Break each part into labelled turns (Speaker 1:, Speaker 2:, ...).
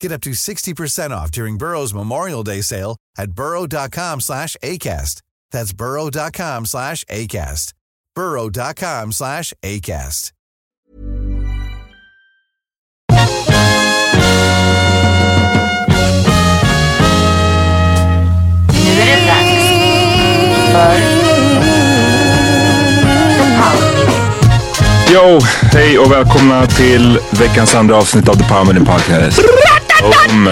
Speaker 1: Get up to 60% off during Burrow's Memorial Day sale at burrow.com slash ACAST. That's burrow.com slash ACAST. burrow.com slash ACAST.
Speaker 2: Nu är det dags för
Speaker 3: Yo, hej och välkomna till veckans andra avsnitt av The Power Minute Podcast. Um,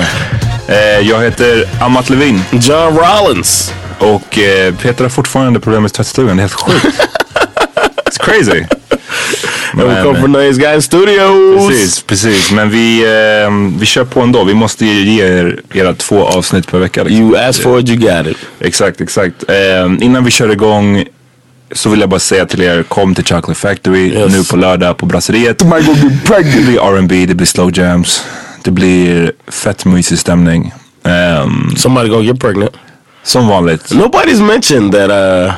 Speaker 3: eh, jag heter Amat Levin
Speaker 4: John Rollins.
Speaker 3: och eh, Peter har fortfarande problem med tvättstugan. Det är helt sjukt. It's crazy.
Speaker 4: And we come
Speaker 3: Men,
Speaker 4: from Nice Guy Studios.
Speaker 3: precis, precis. Men vi, eh, vi kör på ändå. Vi måste ju ge er era två avsnitt per vecka. liksom.
Speaker 4: You asked for it, you got it.
Speaker 3: Exakt, exakt. Eh, innan vi kör igång så vill jag bara säga till er, kom till Chocolate Factory
Speaker 4: Yes.
Speaker 3: nu på lördag på Brasseriet. Det blir R&B, det blir slow jams, det blir fett mysig stämning. Ehm,
Speaker 4: Somebody gonna get pregnant.
Speaker 3: som vanligt.
Speaker 4: Nobody's mentioned that uh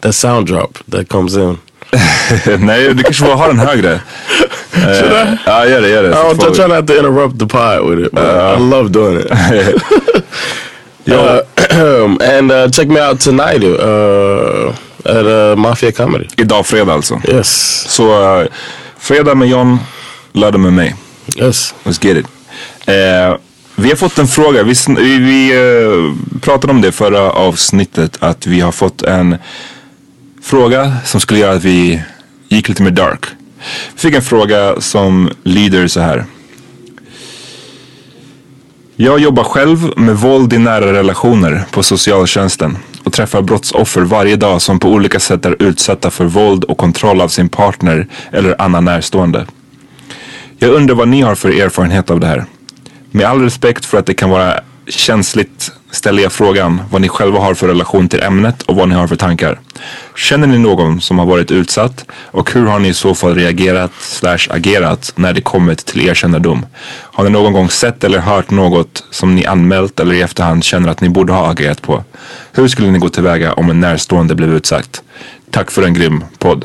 Speaker 4: that sound drop that comes in.
Speaker 3: Nej, du kanske får ha den högre.
Speaker 4: Should I?
Speaker 3: Ja, gör det, gör det.
Speaker 4: I
Speaker 3: Så
Speaker 4: don't
Speaker 3: får
Speaker 4: I try
Speaker 3: vi-
Speaker 4: not to interrupt the pod with it. But I love doing it.
Speaker 3: Ja,
Speaker 4: Uh, and uh, check me out tonight uh, at uh, Mafia Comedy.
Speaker 3: idag fredag alltså.
Speaker 4: Yes,
Speaker 3: Så eh, fredag med John, lördag med mig
Speaker 4: yes.
Speaker 3: Let's get it. Uh, vi har fått en fråga. Vi, vi, uh, pratade om det förra avsnittet. Att vi har fått en fråga som skulle göra att vi gick lite mer dark. Vi fick en fråga som lyder så här. Jag jobbar själv med våld i nära relationer på socialtjänsten och träffar brottsoffer varje dag som på olika sätt är utsatta för våld och kontroll av sin partner eller annan närstående. Jag undrar vad ni har för erfarenhet av det här. Med all respekt för att det kan vara känsligt ställer jag frågan vad ni själva har för relation till ämnet och vad ni har för tankar. Känner ni någon som har varit utsatt och hur har ni i så fall reagerat slash agerat när det kommit till er kännedom? Har ni någon gång sett eller hört något som ni anmält eller i efterhand känner att ni borde ha agerat på? Hur skulle ni gå tillväga om en närstående blev utsatt? Tack för en grym podd.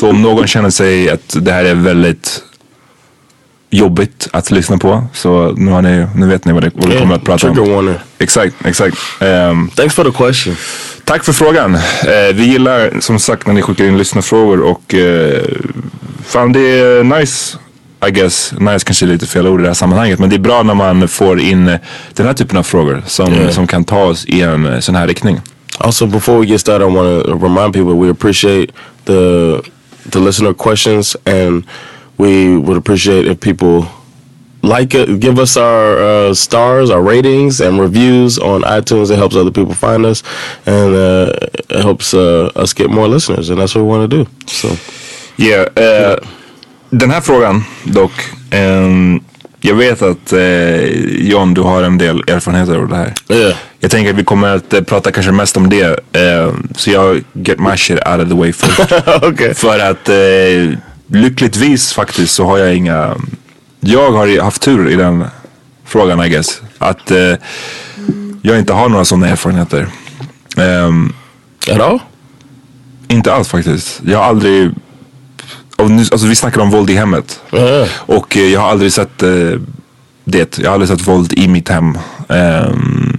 Speaker 3: Så om någon känner sig att det här är väldigt jobbigt att lyssna på så nu, har ni, nu vet ni vad, det, vad vi kommer att prata om.
Speaker 4: warning.
Speaker 3: Exakt, exakt. Ehm,
Speaker 4: Thanks for the question.
Speaker 3: tack för frågan. Eh, vi gillar som sagt när ni skickar in lyssnarfrågor och uh, fan det är nice I guess, nice kanske är lite fel ord i det här sammanhanget men det är bra när man får in eh, den här typen av frågor som,
Speaker 4: Yeah.
Speaker 3: som kan ta oss i en eh, sån här riktning.
Speaker 4: Also, before we get started, I want to remind people we appreciate the the listener questions, and we would appreciate if people like it, give us our uh, stars, our ratings, and reviews on iTunes. It helps other people find us, and uh, it helps uh, us get more listeners, and that's what we want to do. So,
Speaker 3: Yeah, eh, den här frågan dock. ehm, jag vet att eh, Jon, du har en del erfarenheter av det här.
Speaker 4: yeah,
Speaker 3: Jag tänker att vi kommer att eh, prata kanske mest om det. eh, så jag get my shit out of the way först.
Speaker 4: okay.
Speaker 3: För att eh, lyckligtvis faktiskt så har jag inga Jag har haft tur i den frågan I guess. Att eh, jag inte har några sådana erfarenheter. Ehm,
Speaker 4: At all?
Speaker 3: inte alls faktiskt. Jag har aldrig... Och nu, alltså vi snackar om våld i hemmet.
Speaker 4: Yeah.
Speaker 3: Och eh, jag har aldrig sett eh, det. Jag har aldrig sett våld i mitt hem. Ehm,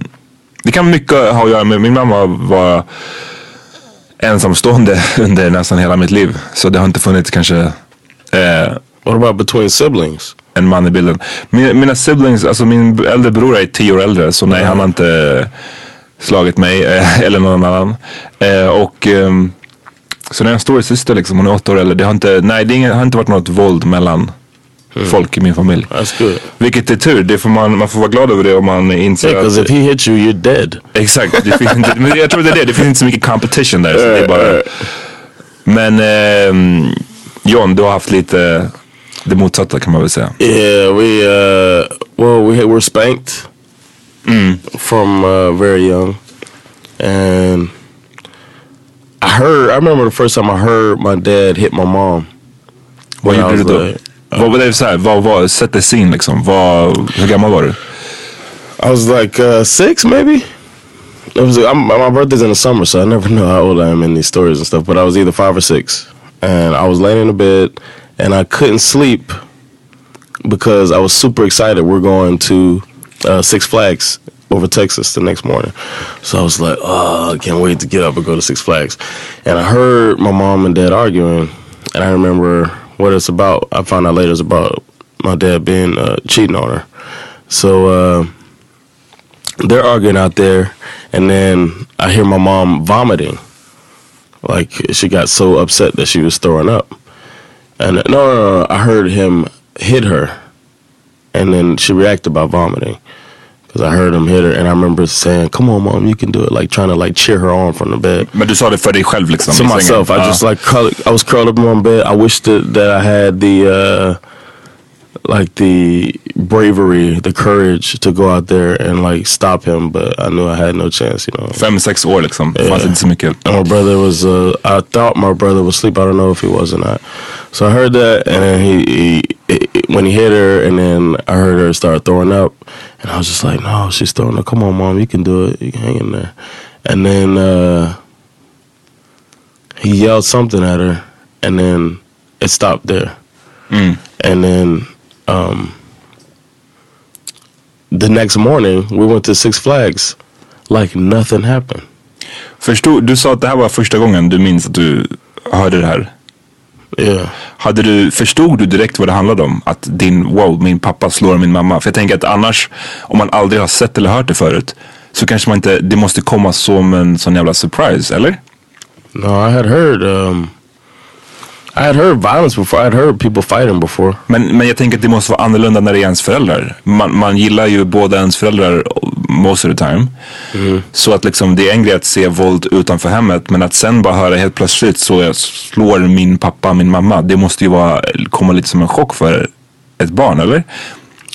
Speaker 3: det kan mycket ha att göra med min mamma var ensamstående under nästan hela mitt liv. Så det har inte funnits kanske eh,
Speaker 4: What about between siblings?
Speaker 3: en man i bilden. Mina, mina siblings, alltså min äldre bror är tio år äldre så nej han har inte slagit mig eh, eller någon annan. Eh, och ehm, så när jag stor syster liksom, hon är åtta år äldre. Det har inte, nej det ingen, har inte varit något våld mellan folk i min familj.
Speaker 4: That's good.
Speaker 3: Vilket är tur, det får man, man får vara glad över det om man inser
Speaker 4: Yeah, because
Speaker 3: att...
Speaker 4: if he hits you, you're dead.
Speaker 3: Exakt, det finns, det, men jag tror det är det. Det finns inte så mycket competition där. Så det är bara, men ehm, John, du har haft lite det motsatta kan man väl säga.
Speaker 4: Yeah, we uh, well, we were spanked from uh, very young, and I heard. I remember the first time I heard my dad hit my mom.
Speaker 3: Vad gjorde du då?
Speaker 4: like-
Speaker 3: vad var det så här, vad var, sätt det sin liksom. Vad, hur gammal var du?
Speaker 4: I was like uh, six, maybe. It was I'm, my birthday's in the summer, so I never know how old I am in these stories and stuff. But I was either five or six, and I was laying in the bed, and I couldn't sleep because I was super excited. We're going to uh, Six Flags over Texas the next morning, so I was like, "Oh, I can't wait to get up and go to Six Flags." And I heard my mom and dad arguing, and I remember what it's about. I found out later it's about my dad being uh, cheating on her. So. Uh, they're arguing out there, and then I hear my mom vomiting. Like she got so upset that she was throwing up. And no, no, no, I heard him hit her, and then she reacted by vomiting. Because I heard him hit her, and I remember saying, "Come on, mom, you can do it!" Like trying to like cheer her on from the bed.
Speaker 3: Men du sa det för dig själv liksom?
Speaker 4: To myself, I just like curl, I was curled up in my bed. I wished that, that I had the uh, like the bravery, the courage to go out there and like stop him, but I knew I had no chance, you know.
Speaker 3: Fem, sex år liksom. Fanns
Speaker 4: Yeah.
Speaker 3: inte så mycket.
Speaker 4: And my brother was, uh, I thought my brother was asleep. I don't know if he was or not. So I heard that, and then he, he, he- when he hit her, and then I heard her start throwing up, and I was just like, no, she's throwing up. Come on, mom, you can do it. You can hang in there. And then uh, he yelled something at her, and then it stopped there. And then um, the next morning, we went to Six Flags, like nothing happened.
Speaker 3: Förstod, du sa att det här var första gången du minns att du hörde det här.
Speaker 4: Yeah.
Speaker 3: Hade du, förstod du direkt vad det handlade om? Att din, wow, min pappa slår min mamma. För jag tänker att annars, om man aldrig har sett eller hört det förut, så kanske man inte, det måste komma som en sån jävla surprise, eller?
Speaker 4: No, I had heard. Um, I had heard violence before. I had heard people fighting before.
Speaker 3: Men, men jag tänker att det måste vara annorlunda när det är ens föräldrar. Man, man gillar ju båda ens föräldrar most of the time. Så att liksom det är en grej att se våld utanför hemmet men att sen bara höra helt plötsligt så jag slår min pappa min mamma. Det måste ju vara, komma lite som en chock för ett barn, eller?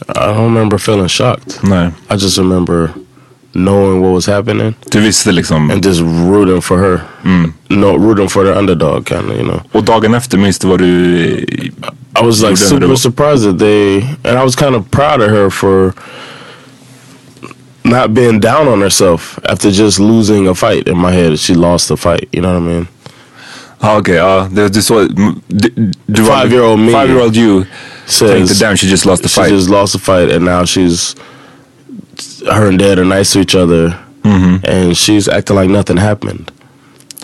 Speaker 4: I don't remember feeling shocked.
Speaker 3: Nej.
Speaker 4: I just remember knowing what was happening
Speaker 3: Du visste liksom.
Speaker 4: and just rooting for her. Mm. No, rooting for the underdog, kind of, you know.
Speaker 3: Och dagen efter minns du vad du...
Speaker 4: I was like super surprised that they, and I was kind of proud of her for not being down on herself after just losing a fight. In my head, she lost a fight. You know what I mean?
Speaker 3: Ah, ja okej, ja. Du, du såg... Du, du var-
Speaker 4: Five-year-old me.
Speaker 3: Five-year-old you
Speaker 4: Says
Speaker 3: damn she just lost the
Speaker 4: she
Speaker 3: fight.
Speaker 4: just lost a fight, and now she's her and dad are nice to each other, and she's acting like nothing happened.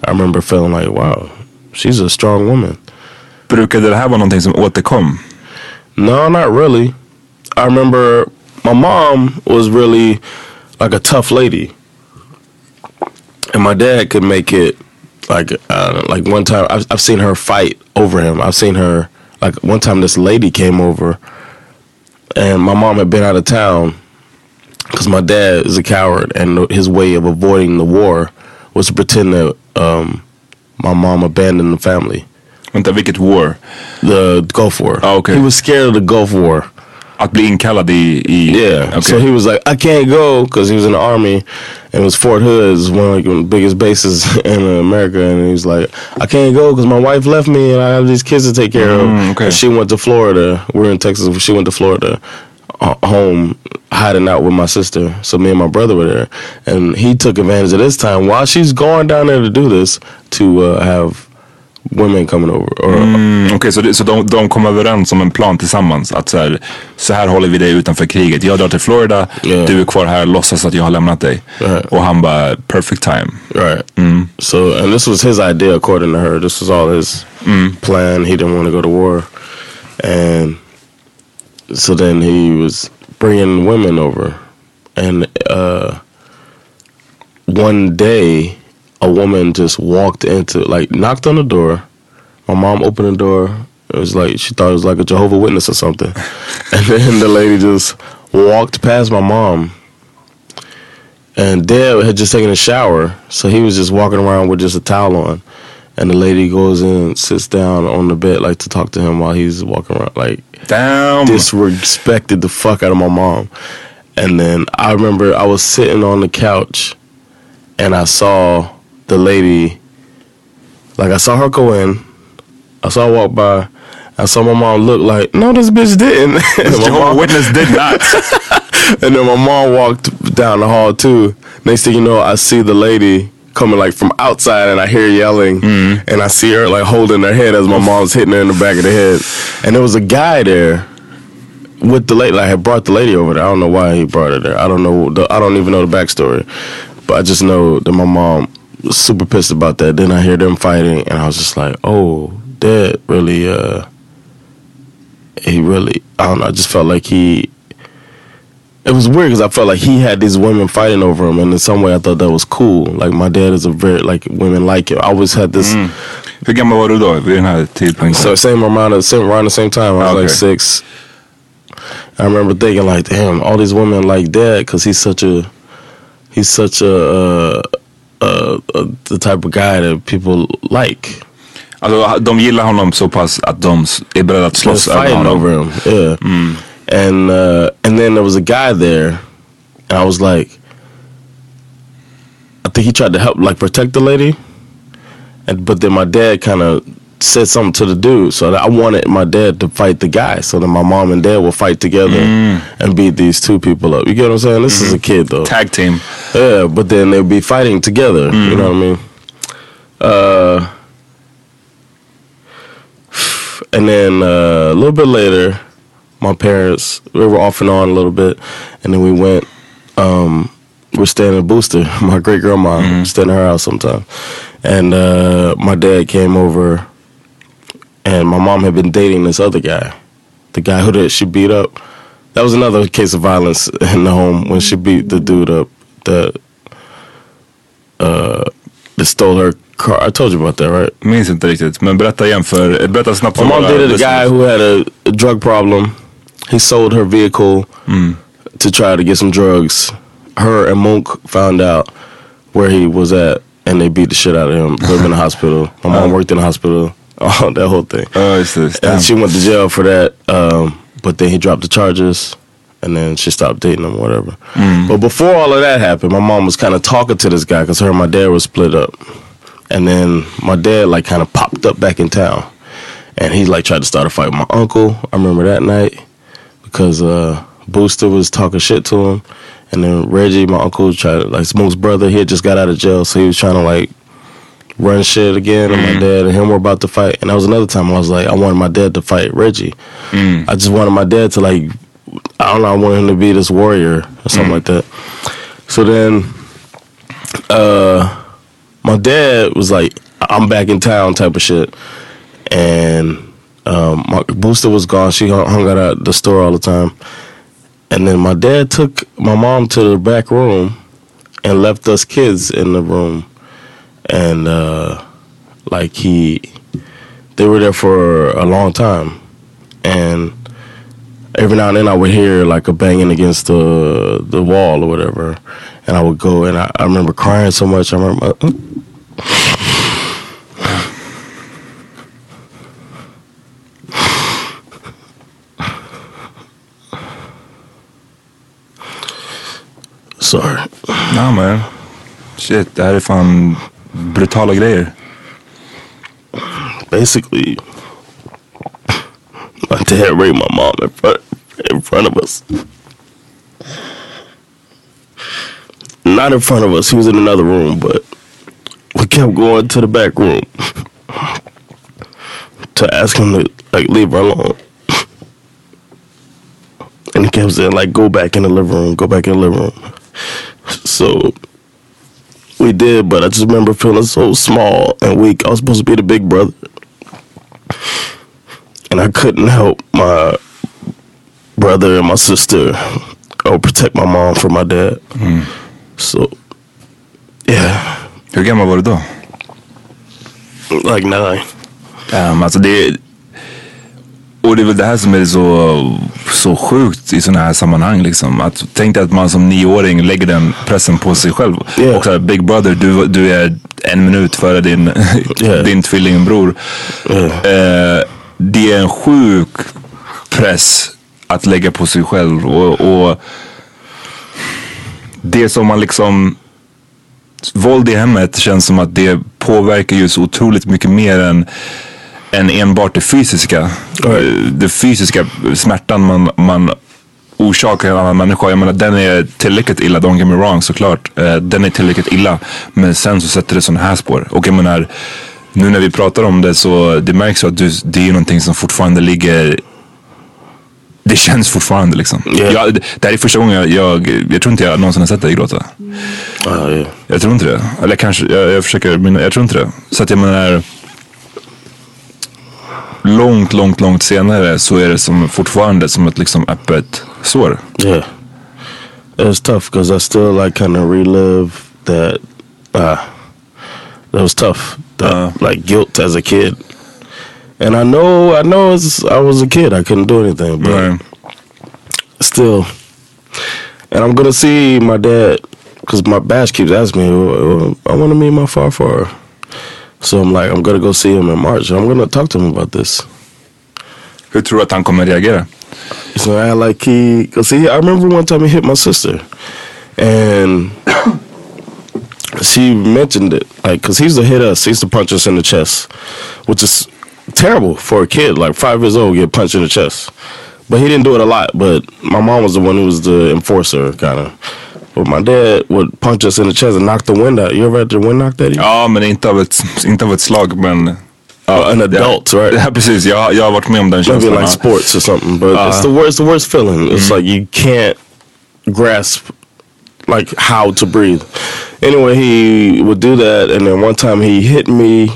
Speaker 4: I remember feeling like, wow, she's a strong woman.
Speaker 3: Brukade det här vara någonting som återkom?
Speaker 4: No, not really. I remember my mom was really like a tough lady, and my dad could make it like uh, like one time I've, I've seen her fight over him. I've seen her like one time this lady came over, and my mom had been out of town because my dad is a coward, and his way of avoiding the war was to pretend that um, my mom abandoned the family And
Speaker 3: Vänta, vilket war?
Speaker 4: the Gulf War.
Speaker 3: Oh, okay.
Speaker 4: He was scared of the Gulf War.
Speaker 3: Att bli inkallad i... i
Speaker 4: Yeah.
Speaker 3: Okay.
Speaker 4: So he was like, I can't go because he was in the army, and it was Fort Hood, is one of like, the biggest bases in America, and he was like, I can't go because my wife left me and I have these kids to take care
Speaker 3: Mm,
Speaker 4: of.
Speaker 3: okay.
Speaker 4: And she went to Florida. We're in Texas. She went to Florida. Home hiding out with my sister, so me and my brother were there, and he took advantage of this time while she's going down there to do this to uh, have women coming over.
Speaker 3: Mm, Okej, så, det, så de, de kom överens om en plan tillsammans. Att så här, så här håller vi dig utanför kriget. Jag drar till Florida,
Speaker 4: Yeah.
Speaker 3: du är kvar här, låtsas att jag har lämnat dig.
Speaker 4: Right.
Speaker 3: Och han bara, perfect time.
Speaker 4: Right. So, and this was his idea, according to her. This was all his plan. He didn't want to go to war, and so then he was bringing women over, and uh, one day, a woman just walked into, like, knocked on the door. My mom opened the door. It was like she thought it was like a Jehovah Witness or something, and then the lady just walked past my mom and Dad had just taken a shower, so he was just walking around with just a towel on. And the lady goes in sits down on the bed, like to talk to him while he's walking around, like
Speaker 3: Damn!
Speaker 4: disrespected the fuck out of my mom. And then I remember I was sitting on the couch, and I saw the lady, like I saw her go in, I saw her walk by, I saw my mom look like, no, this bitch didn't. And my mom-
Speaker 3: Witness did not.
Speaker 4: and then my mom walked down the hall too. Next thing you know, I see the lady coming like from outside, and I hear yelling, and I see her like holding her head as my mom's hitting her in the back of the head. And there was a guy there with the lady. Like had brought the lady over there. I don't know why he brought her there. I don't know. The, I don't even know the backstory, but I just know that my mom was super pissed about that. Then I hear them fighting, and I was just like, oh, that really. uh He really. I don't know. I just felt like he it was weird because I felt like he had these women fighting over him, and in some way I thought that was cool. Like my dad is a very like women like it. I always had this.
Speaker 3: Hur gammal var du då vid den här tidpunkten?
Speaker 4: So same amount of same around the same time. I was
Speaker 3: Okay.
Speaker 4: like six. I remember thinking like, damn, all these women like dad because he's such a he's such a, uh, uh, uh, the type of guy that people like.
Speaker 3: Alltså, de gillar honom så pass att de är beredda att slåss över honom.
Speaker 4: over him. Yeah. And uh, and then there was a guy there, and I was like, I think he tried to help, like protect the lady, and but then my dad kind of said something to the dude, so that I wanted my dad to fight the guy, so that my mom and dad will fight together and beat these two people up. You get what I'm saying? This is a kid though.
Speaker 3: Tag team.
Speaker 4: Yeah, but then they'd be fighting together. You know what I mean? Uh, and then uh, a little bit later, my parents we were off and on a little bit, and then we went. Um, we're staying in Booster. My great grandma staying at her house sometime, and uh, my dad came over, and my mom had been dating this other guy, the guy who that she beat up. That was another case of violence in the home when she beat the dude up that uh that stole her car. I told you about that, right?
Speaker 3: Minns inte riktigt. Men berätta igen för, berätta snabbt
Speaker 4: My mom dated a guy who had a, a drug problem. He sold her vehicle to try to get some drugs. Her and Monk found out where he was at, and they beat the shit out of him. Put him in the hospital. My mom worked in the hospital. Oh, that whole thing.
Speaker 3: Just det. Stäm.
Speaker 4: And she went to jail for that. Um, but then he dropped the charges, and then she stopped dating him, or whatever. But before all of that happened, my mom was kind of talking to this guy because her and my dad were split up. And then my dad like kind of popped up back in town, and he like tried to start a fight with my uncle. I remember that night because uh, Booster was talking shit to him, and then Reggie, my uncle, tried to, like Smoke's brother. He had just got out of jail, so he was trying to like run shit again. And my dad and him were about to fight. And that was another time I was like, I wanted my dad to fight Reggie. I just wanted my dad to like, I don't know, I wanted him to be this warrior or something like that. So then, uh, my dad was like, I'm back in town type of shit. And um, my booster was gone. She hung, out at the store all the time. And then my dad took my mom to the back room and left us kids in the room. And uh, like he, they were there for a long time. And every now and then I would hear like a banging against the the wall or whatever. And I would go and I, I remember crying so much. I remember. Sorry.
Speaker 3: Man. Shit, det här är fan brutala grejer.
Speaker 4: Basically, my dad raped my mom in front, in front of us. Not in front of us. He was in another room, but we kept going to the back room to ask him to like leave her alone. And he kept saying like, "Go back in the living room. Go back in the living room." So we did, but I just remember feeling so small and weak. I was supposed to be the big brother, and I couldn't help my brother and my sister or protect my mom from my dad. So, yeah,
Speaker 3: Hur gammal var du då?
Speaker 4: like nine.
Speaker 3: Um, alltså det och det är väl det här som är så, så sjukt i sådana här sammanhang. Liksom. Att, tänk dig att man som nioåring lägger den pressen på sig själv.
Speaker 4: Yeah.
Speaker 3: Och så här, Big Brother, du, du är en minut före din,
Speaker 4: Yeah.
Speaker 3: din tvillingbror.
Speaker 4: Yeah.
Speaker 3: Eh, det är en sjuk press att lägga på sig själv. Och, och det som man liksom Våld i hemmet känns som att det påverkar ju så otroligt mycket mer än, än enbart det fysiska. Eh, Det fysiska smärtan man, man orsakar en annan människa. Jag menar den är tillräckligt illa, don't get me wrong såklart. Eh, Den är tillräckligt illa. Men sen så sätter det sådana här spår. Och jag menar, nu när vi pratar om det så det märks att du, det är någonting som fortfarande ligger det känns fortfarande liksom.
Speaker 4: Yeah.
Speaker 3: Jag, det här är första gången jag, jag, jag tror inte jag någonsin har sett dig gråta.
Speaker 4: Oh yeah.
Speaker 3: Jag tror inte det. Eller kanske, jag, jag försöker, jag tror inte det. Så att jag menar, långt, långt, långt senare så är det som fortfarande som ett liksom öppet sår.
Speaker 4: Yeah. It was tough because I still like kind of relive that. Uh, that was tough. That
Speaker 3: Uh.
Speaker 4: like guilt as a kid. And I know, I know, it's, I was a kid. I couldn't do anything, but
Speaker 3: Right.
Speaker 4: still. And I'm gonna see my dad because my bash keeps asking me. "Oh, oh, I want to meet my far far. So I'm like, I'm gonna go see him in March. I'm gonna talk to him about this.
Speaker 3: Hur tror du att han kommer reagera?
Speaker 4: So I like he, cause he, I remember one time he hit my sister, and she mentioned it, like, cause he used to hit us, he used to punch us in the chest, which is terrible for a kid, like five years old, get punched in the chest. But he didn't do it a lot. But my mom was the one who was the enforcer, kind of. But my dad would punch us in the chest and knock the wind out. You ever had the wind knocked of you?
Speaker 3: Ja, men inte av ett, inte av ett slag, men...
Speaker 4: Uh, an adult, right?
Speaker 3: Ja, precis. Jag, jag har varit med om den
Speaker 4: Maybe
Speaker 3: känslan.
Speaker 4: like sports or something, but it's the worst. The worst feeling. It's like you can't grasp like how to breathe. Anyway, he would do that, and then one time he hit me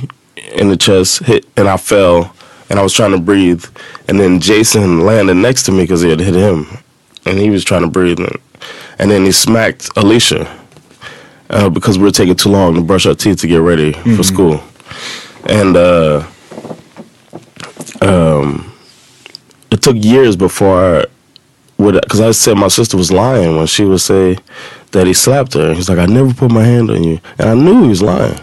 Speaker 4: in the chest, hit, and I fell, and I was trying to breathe, and then Jason landed next to me because he had hit him, and he was trying to breathe, and, and then he smacked Alicia uh, because we were taking too long to brush our teeth to get ready for school, and. uh it took years before I would because I said my sister was lying when she would say that he slapped her. He's like, I never put my hand on you, and I knew he was lying,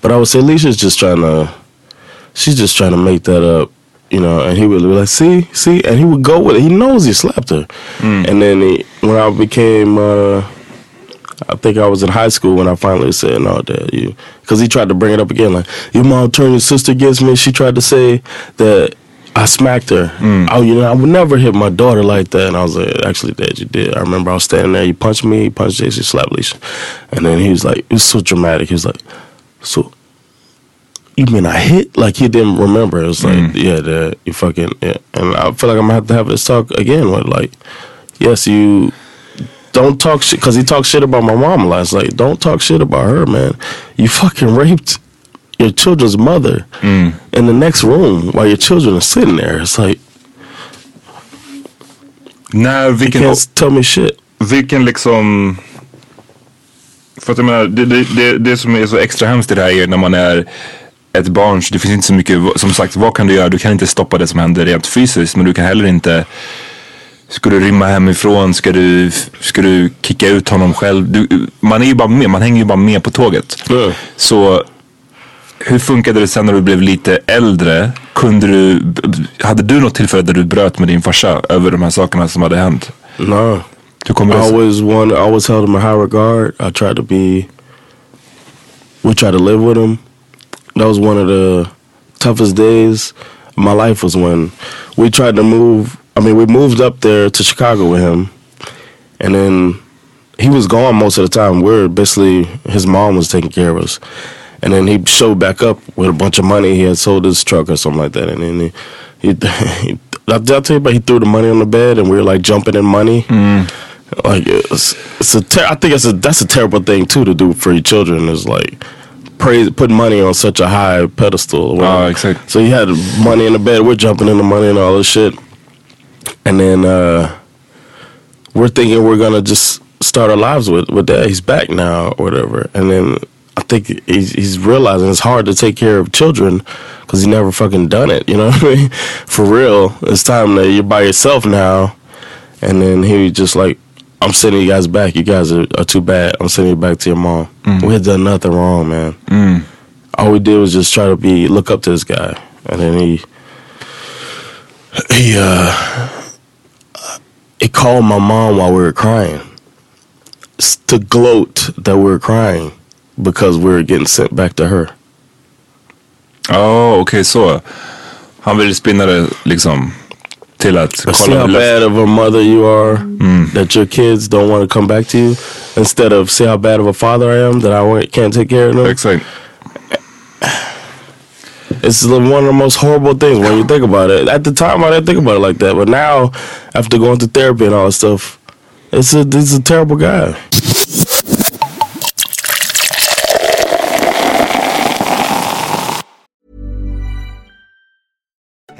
Speaker 4: but I would say Alicia's just trying to, she's just trying to make that up, you know. And he would be like, see, see, and he would go with it. He knows he slapped her, and then he, when I became. uh I think I was in high school when I finally said, "No, Dad, you," because he tried to bring it up again, like your mom turned your sister against me. She tried to say that I smacked her. Oh, you know, I would never hit my daughter like that. And I was like, actually, Dad, you did. I remember I was standing there. You punched me. You punched Jason. Slapped Alicia. And then he was like, it was so dramatic. He was like, so. You mean I hit? Like he didn't remember. It was like, mm. yeah, Dad, you fucking yeah. And I feel like I'm gonna have to have this talk again with like, yes, you don't talk shit because he talked shit about my mom last night. Don't talk shit about her, man. You fucking raped your children's mother mm. in the next room while your children are sitting there. It's like you
Speaker 3: vilken,
Speaker 4: can't tell me shit.
Speaker 3: vilken liksom... För att jag menar, det, det, det, det som är så extra hemskt i det här är när man är ett barn. så Det finns inte så mycket, som sagt, vad kan du göra? Du kan inte stoppa det som händer rent fysiskt. Men du kan heller inte... Ska du rymma hemifrån? Ska du, ska du kicka ut honom själv? Du, man är ju bara med, man hänger ju bara med på tåget.
Speaker 4: Ja.
Speaker 3: Så hur funkade det sen när du blev lite äldre? Kunde du, hade du något tillfälle där du bröt med din farsa över de här sakerna som hade hänt?
Speaker 4: No.
Speaker 3: Hur
Speaker 4: I
Speaker 3: det sig?
Speaker 4: always wanted, I always held him in high regard. I tried to be. We tried to live with him. That was one of the toughest days of my life. Was when we tried to move. I mean, we moved up there to Chicago with him, and then he was gone most of the time. We're basically his mom was taking care of us, and then he showed back up with a bunch of money. He had sold his truck or something like that, and then he. he, he I tell you about he threw the money on the bed and we were like jumping in money. Mm. Like it's, it's a ter- I think it's a that's a terrible thing too to do for your children is like praise put money on such a high pedestal. whatever.
Speaker 3: Ah.
Speaker 4: So he had money in the bed. We're jumping in the money and all this shit, and then uh, we're thinking we're gonna just start our lives with with that. He's back now or whatever, and then. I think he's, he's realizing it's hard to take care of children because he never fucking done it. You know what I mean? For real, it's time that you're by yourself now. And then he was just like, I'm sending you guys back. You guys are, are too bad. I'm sending you back to your mom. Mm. We had done nothing wrong, man. Mm. All we did was just try to be look up to this guy, and then he he uh he called my mom while we were crying to gloat that we were crying because we were getting sent back to her.
Speaker 3: Oh, ja, okej så. Uh, Han vill spinna det uh, liksom till att
Speaker 4: See
Speaker 3: kolla
Speaker 4: how bad of a mother you are that your kids don't want to come back to you instead of see how bad of a father I am that I can't take care of them.
Speaker 3: Exakt.
Speaker 4: It's the- one of the most horrible things when you think about it. At the time, I didn't think about it like that, but now, after going to therapy and all that stuff, it's a it's a terrible guy.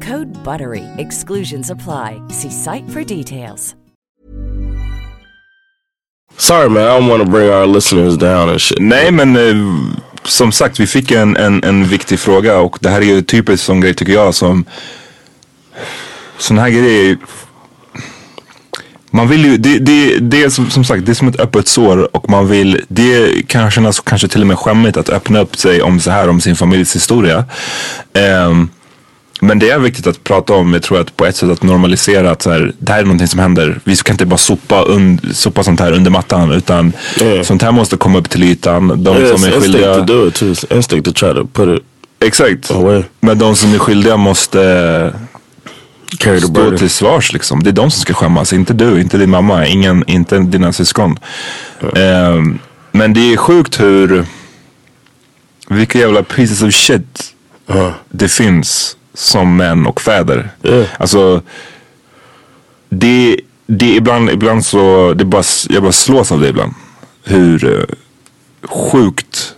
Speaker 5: Code BUTTERY. Exclusions apply. See site for details.
Speaker 4: Sorry, man. I don't want to bring our listeners down and shit.
Speaker 3: Nej men eh, som sagt vi fick en, en, en viktig fråga och det här är ju typiskt sån grej tycker jag som sån här grejer man vill ju, det, det, det är som, som sagt det är som ett öppet sår och man vill, det kan kännas kanske till och med skämmigt att öppna upp sig om så här om sin familjs historia. Ehm, men det är viktigt att prata om, jag tror att på ett sätt att normalisera att så här, det här är någonting som händer. Vi kan inte bara sopa, un, sopa sånt här under mattan utan
Speaker 4: Mm.
Speaker 3: sånt här måste komma upp till ytan. De
Speaker 4: It's
Speaker 3: som är
Speaker 4: instinct
Speaker 3: skyldiga.
Speaker 4: to do it too. It's instinct to try to put it
Speaker 3: Exakt.
Speaker 4: away.
Speaker 3: Men de som är skyldiga måste
Speaker 4: Carry the
Speaker 3: stå till svars liksom. Det är de som ska skämmas, inte du, inte din mamma, ingen, inte dina syskon. Ehm, men det är sjukt hur, vilka jävla pieces of shit det finns som män och fäder.
Speaker 4: Yeah.
Speaker 3: Alltså, det, det ibland, ibland så, det bara, jag bara slås av det ibland. Hur eh, sjukt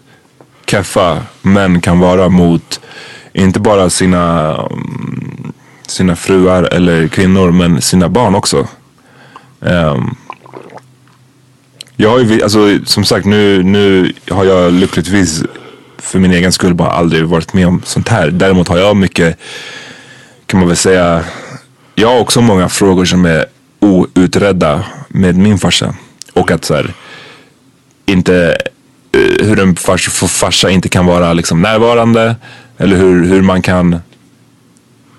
Speaker 3: keffa män kan vara mot, inte bara sina, mm, sina fruar eller kvinnor, men sina barn också. Ehm, jag har ju, alltså, som sagt nu, nu har jag lyckligtvis för min egen skull bara aldrig varit med om sånt här. Däremot har jag mycket, kan man väl säga, jag har också många frågor som är outredda. med min farsa. Och att så här, inte, eh, hur en fars, för farsa inte kan vara liksom närvarande. Eller hur, hur man kan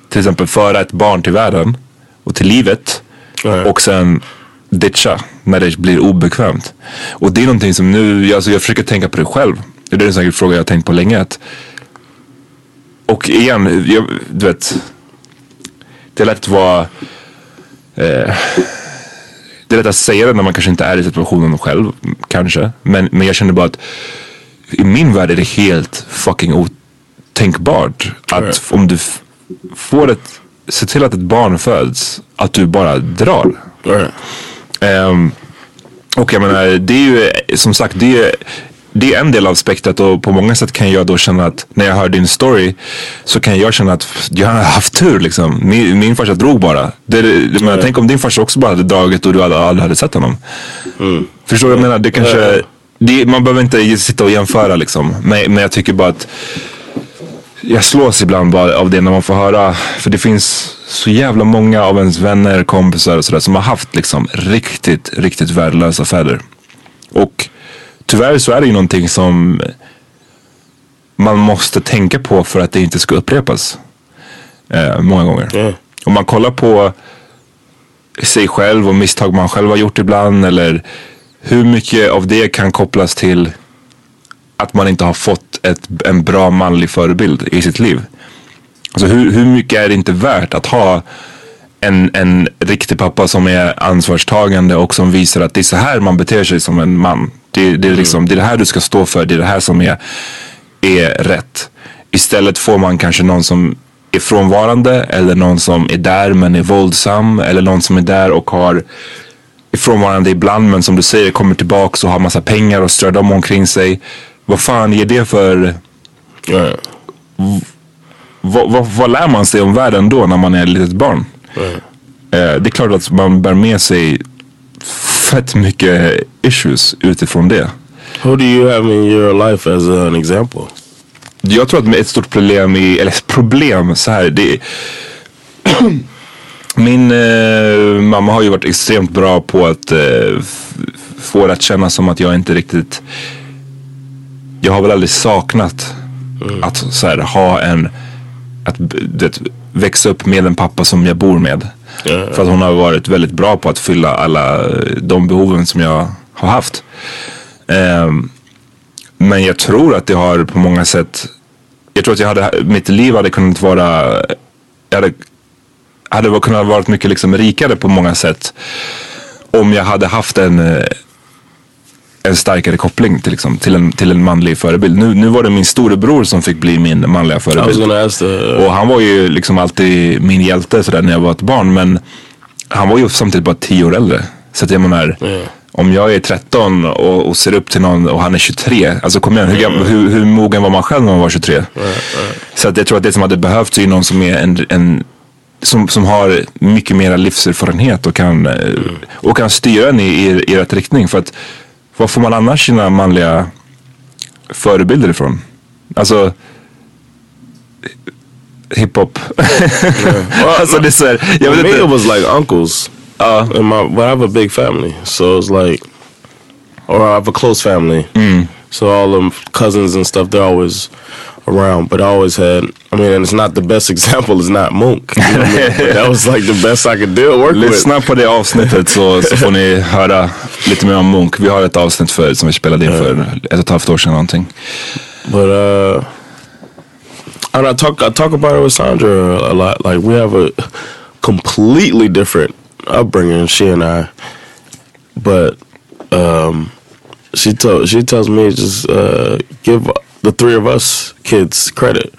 Speaker 3: till exempel föra ett barn till världen och till livet.
Speaker 4: Right.
Speaker 3: Och sen ditcha när det blir obekvämt. Och det är någonting som nu, alltså jag försöker tänka på det själv. Det är en säkert fråga jag har tänkt på länge. Att, och igen, jag, du vet. Det är lätt att vara eh, det är lätt att säga det när man kanske inte är i situationen själv. Kanske. Men, men jag känner bara att i min värld är det helt fucking otänkbart. Att
Speaker 4: Right.
Speaker 3: om du får ett, se till att ett barn föds, att du bara drar.
Speaker 4: Right.
Speaker 3: Ehm, och jag menar, det är ju som sagt, det är, det är en del av spektrat och på många sätt kan jag då känna att när jag hör din story så kan jag känna att jag har haft tur liksom. Min, min farsa drog bara. Det, men Tänk om din farsa också bara hade dragit och du hade, aldrig hade sett honom. Förstår du vad jag menar? Det kanske, det, man behöver inte sitta och jämföra liksom. Men, men jag tycker bara att jag slås ibland bara av det när man får höra. För det finns så jävla många av ens vänner, kompisar och sådär som har haft liksom riktigt, riktigt värdelösa fäder. Och tyvärr så är det ju någonting som man måste tänka på för att det inte ska upprepas. Eh, många gånger.
Speaker 4: Yeah.
Speaker 3: Om man kollar på sig själv och misstag man själv har gjort ibland eller hur mycket av det kan kopplas till att man inte har fått ett, en bra manlig förebild i sitt liv. Alltså hur, hur mycket är det inte värt att ha en, en riktig pappa som är ansvarstagande och som visar att det är så här man beter sig som en man. Det, det, är, liksom, det är det här du ska stå för, det är det här som är, är rätt. Istället får man kanske någon som är frånvarande eller någon som är där men är våldsam eller någon som är där och har är frånvarande ibland men som du säger kommer tillbaks och har massa pengar och strör dem omkring sig. Vad fan ger det för... Vad, vad, vad lär man sig om världen då när man är ett litet barn? Eh, det är klart att man bär med sig fett mycket issues utifrån det.
Speaker 4: Who do you have in your life as an example?
Speaker 3: Jag tror att ett stort problem i, eller problem så här, det Min eh, mamma har ju varit extremt bra på att eh, få det att kännas som att jag inte riktigt Jag har väl aldrig saknat att så här, ha en Att du vet, växa upp med en pappa som jag bor med. För att hon har varit väldigt bra på att fylla alla eh, de behoven som jag har haft. Ehm, men jag tror att det har på många sätt Jag tror att jag hade, mitt liv hade kunnat vara Jag hade, hade kunnat varit mycket liksom rikare på många sätt. Om jag hade haft en eh, en starkare koppling till, liksom, till, en, till en manlig förebild. Nu, nu var det min storebror som fick bli min manliga förebild.
Speaker 4: the.
Speaker 3: Och han var ju liksom alltid min hjälte sådär när jag var ett barn. Men han var ju samtidigt bara tio år äldre. Så att jag menar, om jag är 13 och, och ser upp till någon och han är 23. Alltså kom igen, hur, gam- hur, hur mogen var man själv när man var 23? Så att jag tror att det som hade behövts är någon som är en, en som, som har mycket mera livserfarenhet och kan, eh, och kan styra en i, i, i rätt riktning. För att var får man annars sina manliga förebilder ifrån? Alltså hiphop. alltså det är så här, jag vet inte.
Speaker 4: was like uncles. Uh, and my, but I have a big family, so it's like, or I have a close family. So all them cousins and stuff, they're always around. But I always had, I mean, and it's not the best example. It's not Monk. You know I mean? That was like the best I could do work with.
Speaker 3: Lyssna på det avsnittet så, så får ni höra lite mer om Munk. Vi har ett avsnitt för, som vi spelade in för ett och ett halvt år sedan någonting.
Speaker 4: But uh, and I talk I talk about it with Sandra a lot. Like we have a completely different upbringing, she and I. But um, she told she tells me just uh, give the three of us kids credit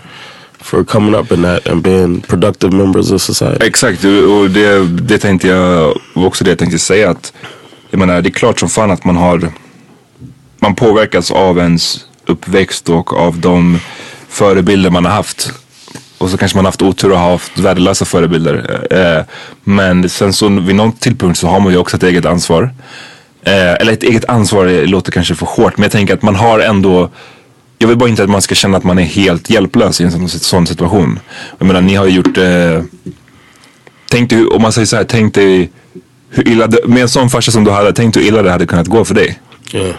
Speaker 4: for coming up in that and being productive members of society.
Speaker 3: Exakt, och det, det tänkte jag, också det jag tänkte säga att jag menar, det är klart som fan att man har man påverkas av ens uppväxt och av de förebilder man har haft. Och så kanske man har haft otur och haft värdelösa förebilder. Eh, men sen så vid någon tidpunkt så har man ju också ett eget ansvar. Eh, eller ett eget ansvar låter kanske för hårt men jag tänker att man har ändå jag vill bara inte att man ska känna att man är helt hjälplös i en sån, sån situation. Jag menar ni har ju gjort eh, Tänk dig, om man säger så här, tänk dig hur illa det, med en sån farsa som du hade, tänkt hur illa det hade kunnat gå för dig.
Speaker 4: Yeah.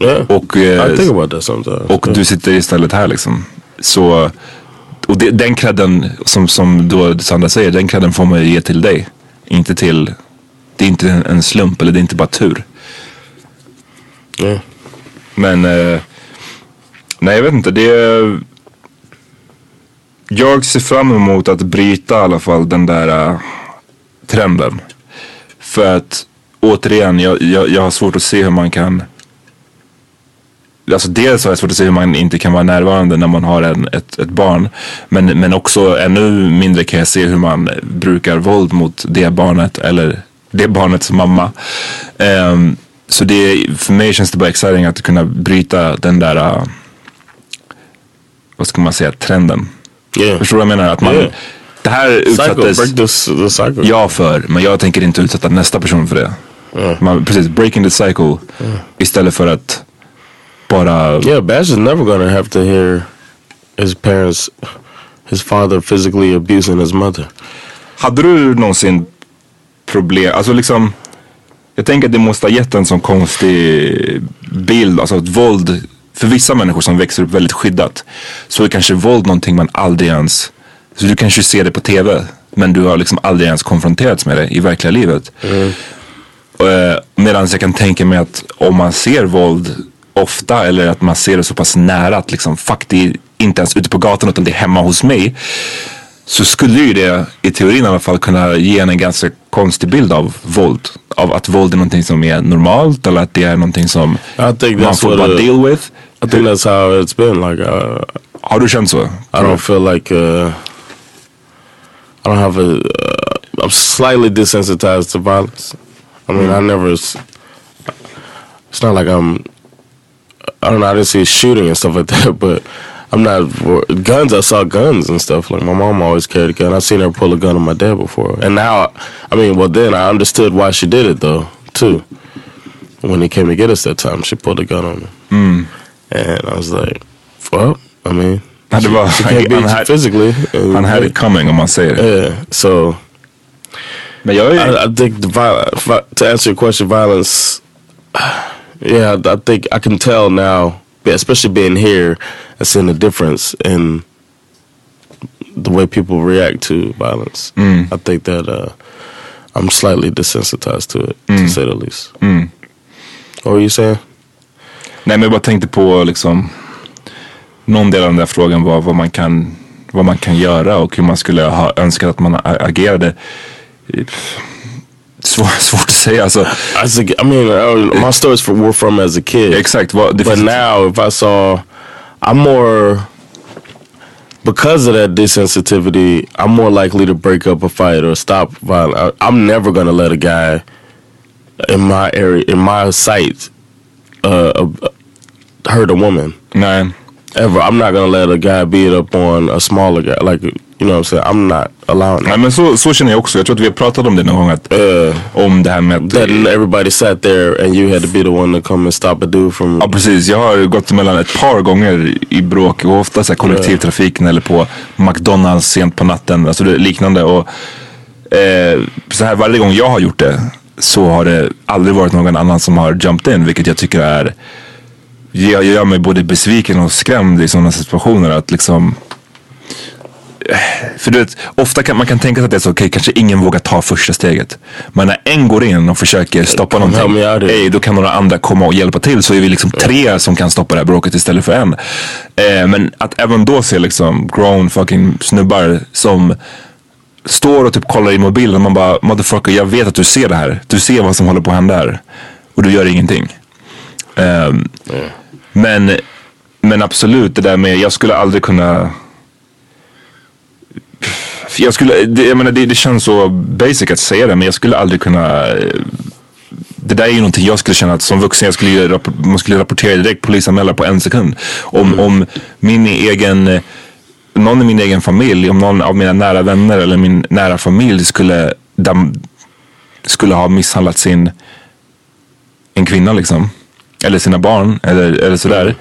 Speaker 4: Yeah.
Speaker 3: Och, eh,
Speaker 4: I think about that sometimes.
Speaker 3: och du sitter istället här liksom. Så, och det, den credden som, som då Sandra säger, den credden får man ju ge till dig. Inte till, det är inte en, en slump eller det är inte bara tur.
Speaker 4: Yeah.
Speaker 3: Men, eh, nej jag vet inte. Det är, jag ser fram emot att bryta i alla fall den där uh, trenden. För att återigen, jag, jag, jag har svårt att se hur man kan Alltså dels har jag svårt att se hur man inte kan vara närvarande när man har en, ett, ett barn. Men, men också ännu mindre kan jag se hur man brukar våld mot det barnet eller det barnets mamma. Um, så det, för mig känns det bara exciting att kunna bryta den där, uh, vad ska man säga, trenden.
Speaker 4: Yeah.
Speaker 3: Förstår du vad jag menar? Att man,
Speaker 4: Yeah.
Speaker 3: Det här utsattes
Speaker 4: break this, the cycle.
Speaker 3: jag för, men jag tänker inte utsätta nästa person för det. Man, precis, breaking the cycle istället för att bara
Speaker 4: Yeah, Bash is never gonna have to hear his parents, his father physically abusing his mother.
Speaker 3: Hade du någonsin problem, alltså liksom Jag tänker att det måste ha gett en sån konstig bild, alltså att våld För vissa människor som växer upp väldigt skyddat Så är kanske våld någonting man aldrig ens Så du kanske ser det på tv Men du har liksom aldrig ens konfronterats med det i verkliga livet Eh, Medan jag kan tänka mig att om man ser våld ofta eller att man ser det så pass nära att liksom fuck det är inte ens ute på gatan utan det är hemma hos mig. Så skulle ju det i teorin i alla fall kunna ge en en ganska konstig bild av våld. Av att våld är någonting som är normalt eller att det är någonting som man får bara deal with.
Speaker 4: I think that's how it's been. Like, uh,
Speaker 3: Har du känt så?
Speaker 4: I don't feel like uh, I don't have a. Uh, I'm slightly desensitized to violence. I mean, I never. It's not like I'm. I don't know. I didn't see shooting and stuff like that, but I'm not for guns. I saw guns and stuff. Like my mom always carried a gun. I've seen her pull a gun on my dad before, and now, I mean, well, then I understood why she did it though too. When he came to get us that time, she pulled a gun on me, hmm. and I was like, "Well, I mean,
Speaker 3: Ja, det var,
Speaker 4: she can't beat
Speaker 3: han,
Speaker 4: you
Speaker 3: had,
Speaker 4: physically." and-
Speaker 3: han had it coming om man säger det.
Speaker 4: yeah. So
Speaker 3: Men jag är,
Speaker 4: I, I think the violence. To answer your question, violence. Yeah, I, I think I can tell now, especially being here, and seeing the difference in the way people react to violence. I think that uh, I'm slightly desensitized to it, to say the least. What were you saying?
Speaker 3: Nej men jag bara tänkte på liksom Någon del av den där frågan var vad man kan Vad man kan göra och hur man skulle ha önskat att man agerade Svår, Svårt att säga alltså
Speaker 4: As a, I mean, uh, my stories for, were from as a kid.
Speaker 3: Exakt vad, det
Speaker 4: But
Speaker 3: finns,
Speaker 4: now, if I saw, I'm more because of that desensitivity. I'm more likely to break up a fight or stop violence. I, I'm never gonna let a guy in my area, in my sight, uh, uh, hurt a woman
Speaker 3: Nej
Speaker 4: ever. I'm not gonna let a guy beat up on a smaller guy. Like you know what I'm saying. I'm not allowing
Speaker 3: Nej men så, så känner jag också. Jag tror att vi har pratat om det någon gång. Att,
Speaker 4: Uh,
Speaker 3: om det här med att...
Speaker 4: that everybody sat there and you had to be the one to come and stop a dude from.
Speaker 3: Ja precis, jag har gått emellan ett par gånger i bråk och ofta så här kollektivtrafiken eller på McDonalds sent på natten. Alltså liknande. Och, eh, så här varje gång jag har gjort det så har det aldrig varit någon annan som har jumped in. Vilket jag tycker är, jag gör mig både besviken och skrämd i sådana situationer. Att liksom för du vet, ofta kan man kan tänka sig att det är så, okej kanske ingen vågar ta första steget. Men när en går in och försöker stoppa någonting, ey, då kan några andra komma och hjälpa till. Så är vi liksom tre som kan stoppa det här bråket istället för en. Eh, men att även då se liksom grown fucking snubbar som står och typ kollar i mobilen man bara motherfucker jag vet att du ser det här. Du ser vad som håller på att hända här. Och du gör ingenting. Ehm, men, men absolut det där med, jag skulle aldrig kunna jag skulle, det, jag menar, det, det känns så basic att säga det men jag skulle aldrig kunna eh, det där är ju någonting jag skulle känna att som vuxen jag skulle man skulle rapportera direkt polisanmäla på en sekund. Om, om min egen, eh, någon i min egen familj, om någon av mina nära vänner eller min nära familj skulle, dam, skulle ha misshandlat sin, en kvinna liksom. Eller sina barn eller, eller sådär.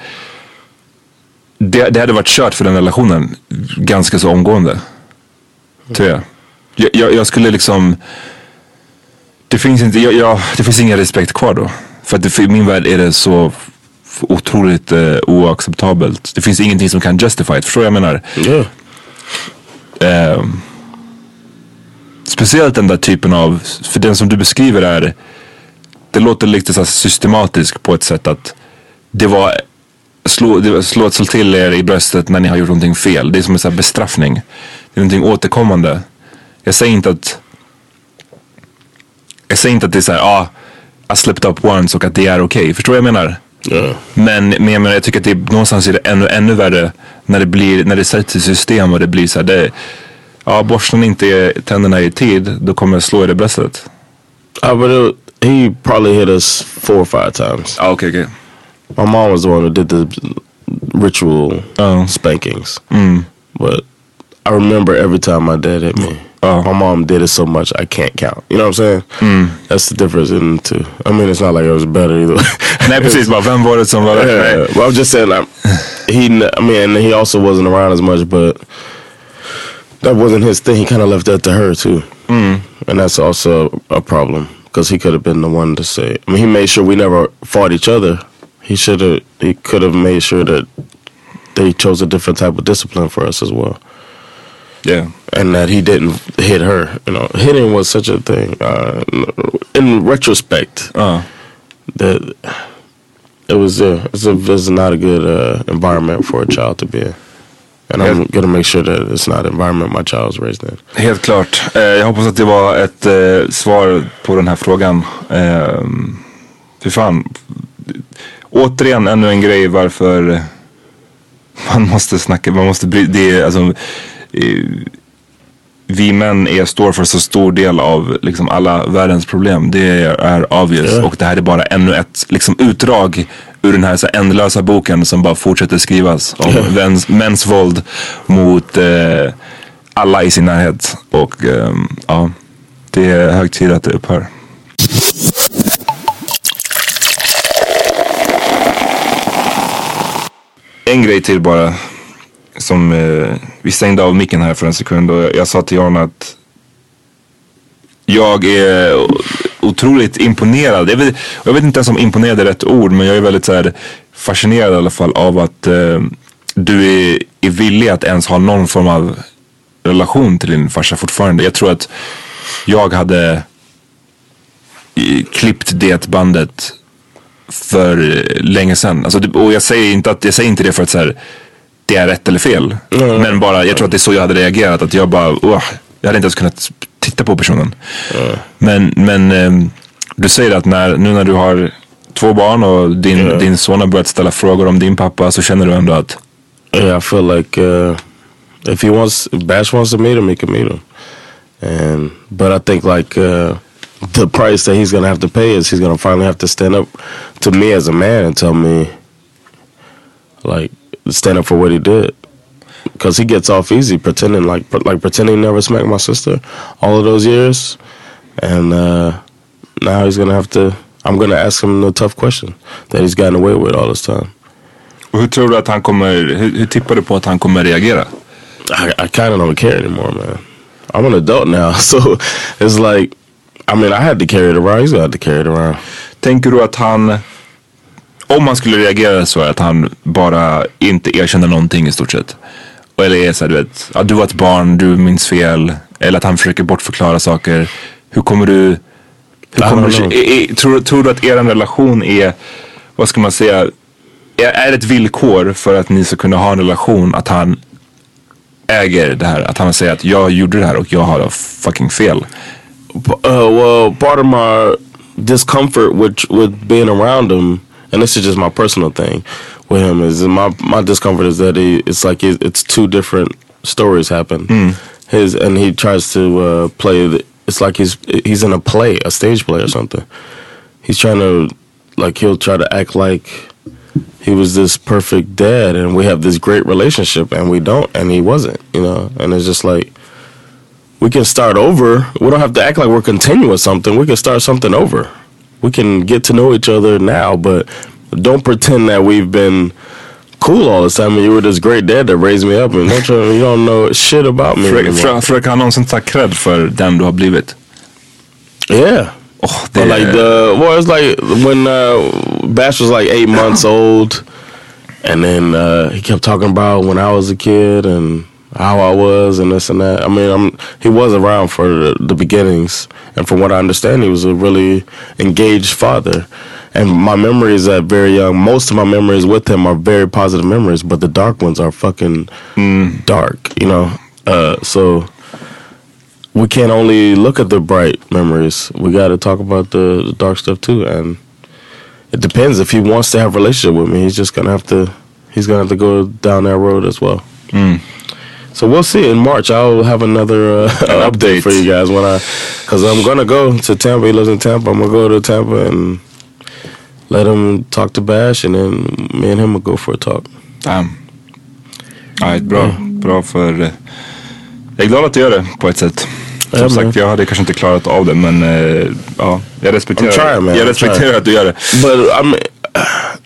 Speaker 3: Det, det hade varit kört för den relationen ganska så omgående. Tror jag. Jag, jag, jag skulle liksom Det finns inte, ja, ja, det finns ingen respekt kvar då. För att det, i min värld är det så otroligt eh, oacceptabelt. Det finns ingenting som kan justify it. Förstår du vad jag menar?
Speaker 4: Yeah.
Speaker 3: Ehm, speciellt den där typen av, för den som du beskriver är, det låter lite så här systematisk på ett sätt att det var slå, det var slå, till er i bröstet när ni har gjort någonting fel. Det är som en så här bestraffning. Det är någonting återkommande. Jag säger inte att jag säger inte att det är så här, ah, I slipped up once och att det är okej. Förstår du vad jag menar?
Speaker 4: Yeah.
Speaker 3: Men, men jag, menar, jag tycker att det är, någonstans är det ännu, ännu värre när det blir, när det sätts i system och det blir så här, det, ja borstar ni inte tänderna i tid, då kommer jag slå i bröstet.
Speaker 4: Uh, but it, he probably hit us four or five times.
Speaker 3: Ja okej okej.
Speaker 4: My mom was the one who did the ritual
Speaker 3: Oh.
Speaker 4: spankings.
Speaker 3: Mm.
Speaker 4: But I remember every time my dad hit me.
Speaker 3: Oh.
Speaker 4: My mom did it so much I can't count. You know what I'm saying?
Speaker 3: Mm.
Speaker 4: That's the difference in the two. I mean, it's not like it was better either.
Speaker 3: Nej precis, bara vem var det som var
Speaker 4: Yeah,
Speaker 3: där?
Speaker 4: but I'm just saying, like, he. I mean, he also wasn't around as much, but that wasn't his thing. He kind of left that to her too,
Speaker 3: Mm.
Speaker 4: and that's also a problem because he could have been the one to say. I mean, he made sure we never fought each other. He should have. He could have made sure that they chose a different type of discipline for us as well,
Speaker 3: Yeah.
Speaker 4: and that he didn't hit her. You know, hitting was such a thing. Uh, in retrospect,
Speaker 3: Ja.
Speaker 4: that it was a it's, a it's not a good uh, environment for a child to be in. And I'm
Speaker 3: Yeah.
Speaker 4: gonna make sure that it's not environment my child was raised in.
Speaker 3: Helt klart. Eh, jag hoppas att det var ett eh, svar på den här frågan. Eh, fy fan. Återigen ännu en grej varför man måste snacka, man måste bry, det är alltså vi män är, står för så stor del av liksom alla världens problem. Det är obvious.
Speaker 4: Ja.
Speaker 3: Och det här är bara ännu ett liksom, utdrag ur den här så här, ändlösa boken som bara fortsätter skrivas. Om
Speaker 4: Ja.
Speaker 3: mäns, mäns våld mot eh, alla i sin närhet. Och ehm, ja, det är hög tid att det upphör. En grej till bara. Som eh, vi stängde av micken här för en sekund och jag sa till Jan att jag är otroligt imponerad. Jag vet, jag vet inte ens om imponerad är rätt ord men jag är väldigt så här, fascinerad i alla fall av att eh, du är, är villig att ens ha någon form av relation till din farsa fortfarande. Jag tror att jag hade eh, klippt det bandet för eh, länge sedan. Alltså, och jag säger inte, att, jag säger inte det för att så här, det är rätt eller fel. Men bara, jag tror att det är så jag hade reagerat. Att jag bara, "Åh, jag hade inte ens kunnat titta på personen. Men, men ehm, du säger att när, nu när du har två barn och din,
Speaker 4: Ja.
Speaker 3: din son har börjat ställa frågor om din pappa så känner du ändå att
Speaker 4: Yeah, I feel like uh, if he wants, Bash wants to meet him, he can meet him. And but I think like uh, the price that he's gonna have to pay is he's gonna finally have to stand up to me as a man and tell me, like, stand up for what he did. Because he gets off easy pretending like like pretending he never smacked my sister all of those years, and uh, now he's gonna have to. I'm gonna ask him the tough question that he's gotten away with all this time.
Speaker 3: Och hur tror du att han kommer, hur, hur tippar du på att han kommer reagera?
Speaker 4: I, I kind of don't care anymore, man. I'm an adult now, so it's like, I mean, I had to carry it around. He's gonna have to carry it around.
Speaker 3: Tänker du att han, om han skulle reagera så att han bara inte erkänner någonting i stort sett? Eller är så här, du vet, ja, du var ett barn, du minns fel. Eller att han försöker bortförklara saker. Hur kommer du, hur kommer du är, är, tror, tror du att er relation är, vad ska man säga, är, är ett villkor för att ni ska kunna ha en relation att han äger det här? Att han säger att jag gjorde det här och jag har fucking fel.
Speaker 4: Uh, well, part of my discomfort with with being around him, and this is just my personal thing with him, is my my discomfort is that he, it's like it, it's two different stories happen. His and he tries to uh, play. The, it's like he's he's in a play, a stage play or something. He's trying to like he'll try to act like he was this perfect dad and we have this great relationship and we don't and he wasn't you know and it's just like we can start over we don't have to act like we're continuing something we can start something over we can get to know each other now but don't pretend that we've been cool all this time and you were this great dad that raised me up and don't you, you don't know shit about me
Speaker 3: Frö-
Speaker 4: anymore.
Speaker 3: frö- Försöker han någonsin ta cred för den du har blivit?
Speaker 4: Yeah,
Speaker 3: Oh,
Speaker 4: But like the well, it's like when uh, Bash was like eight months old, and then uh, he kept talking about when I was a kid and how I was and this and that. I mean, I'm he was around for the, the beginnings, and from what I understand, he was a really engaged father. And my memories at very young, most of my memories with him are very positive memories, but the dark ones are fucking dark, you know. Uh, so we can't only look at the bright memories. We got to talk about the, the dark stuff too. And it depends if he wants to have a relationship with me. He's just gonna have to. He's gonna have to go down that road as well. So we'll see in March. I'll have another uh, update for you guys when I, because I'm gonna go to Tampa. He lives in Tampa. I'm gonna go to Tampa and let him talk to Bash, and then me and him will go for a talk.
Speaker 3: Damn. Ja, bra. Bra för... eh, Jag är glad att du gör det på ett sätt. Som
Speaker 4: men-
Speaker 3: sagt, jag hade kanske inte klarat av det men eh, ja, jag respekterar,
Speaker 4: I'm trying, man.
Speaker 3: jag respekterar att du gör det.
Speaker 4: But I mean,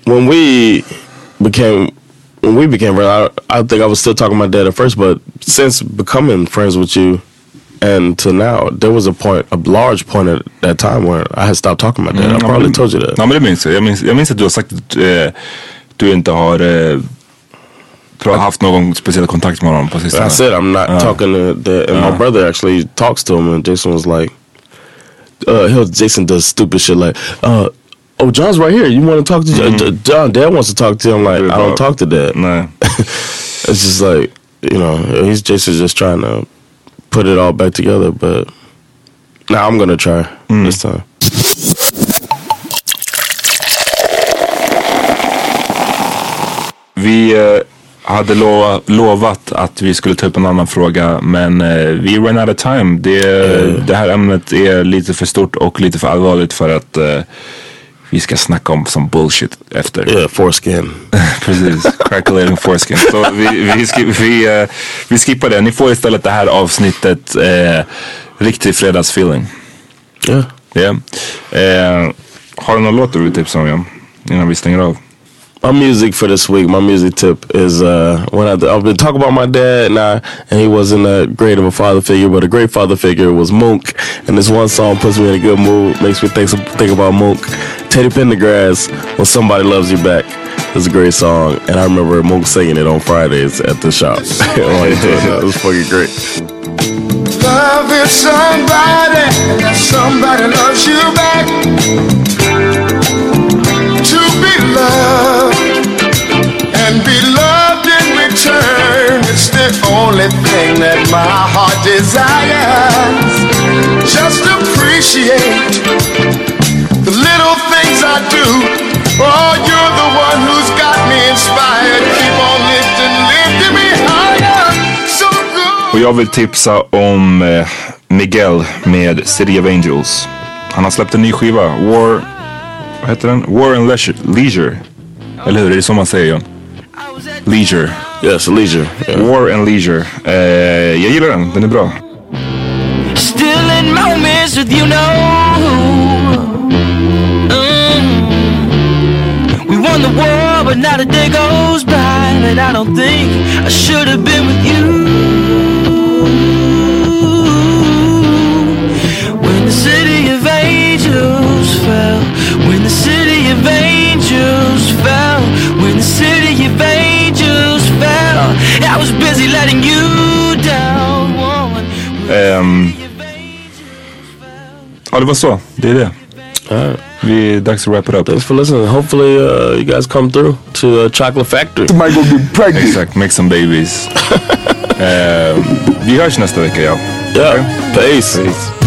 Speaker 4: when we became when we became real, I, I think I was still talking about that at first. But since becoming friends with you and to now, there was a point, a large point at that time where I had stopped talking about that. I
Speaker 3: Mm, ja,
Speaker 4: probably
Speaker 3: men-
Speaker 4: told you that.
Speaker 3: Ja men det minns jag. Jag minns, jag minns att du har sagt att eh, du inte har eh, haft någon speciell kontakt med honom på sistone.
Speaker 4: I said I'm not
Speaker 3: Uh.
Speaker 4: talking to the, and my brother actually talks to him, and Jason was like, uh, he'll, Jason does stupid shit like, uh, oh, John's right here. You want to talk to John?
Speaker 3: Mm-hmm.
Speaker 4: John? Dad wants to talk to him. Like, I don't talk to Dad.
Speaker 3: Nej.
Speaker 4: It's just like, you know, he's Jason's just trying to put it all back together. But now I'm gonna try
Speaker 3: Mm.
Speaker 4: this time.
Speaker 3: Vi eh, hade lova, lovat att vi skulle ta upp en annan fråga men eh, vi ran out of time. Det, det här ämnet är lite för stort och lite för allvarligt för att vi ska snacka om som bullshit efter.
Speaker 4: Yeah, foreskin.
Speaker 3: Precis, crackulating foreskin. Så vi, vi, sk- vi, eh, vi skippar det. Ni får istället det här avsnittet eh, riktig fredagsfeeling.
Speaker 4: Yeah.
Speaker 3: Yeah. Eh, har du någon låt du vill tipsa om Jan? Innan vi stänger av.
Speaker 4: My music for this week, my music tip is uh, when I, I've been talking about my dad and I, and he wasn't a great of a father figure, but a great father figure was Mook. And this one song puts me in a good mood, makes me think think about Mook. Teddy Pendergrass, When Somebody Loves You Back. It's a great song, and I remember Mook singing it on Fridays at the shop. It. Was fucking great.
Speaker 6: Love is somebody, somebody loves you back. To be loved return, it's the only thing that my heart desires. Just appreciate the little things I do. Oh, you're the one who's got me inspired. Keep on lifting, lifting me higher. So good.
Speaker 3: Och jag vill tipsa om eh, Miguel med City of Angels. Han har släppt en ny skiva. War... Vad heter den? War and Leisure. Leisure. Eller hur? Är det så man säger John? Leisure.
Speaker 4: Yes, Leisure. Yeah.
Speaker 3: War and Leisure. Eh, jag gillar den. Den är bra.
Speaker 7: Still in moments with you know. Mm. We won the war, but not a day goes by that I don't think I should have been with you.
Speaker 3: Ehm, ja, det var så. Det är det.
Speaker 4: Alright.
Speaker 3: Vi är dags att wrap it up.
Speaker 4: Thanks for listening. Hopefully, uh, you guys come through to uh, Chocolate Factory.
Speaker 6: Might go get pregnant.
Speaker 3: Exakt, make some babies. Ehm, vi hörs nästa vecka ja.
Speaker 4: Yeah. Peace.
Speaker 3: Peace.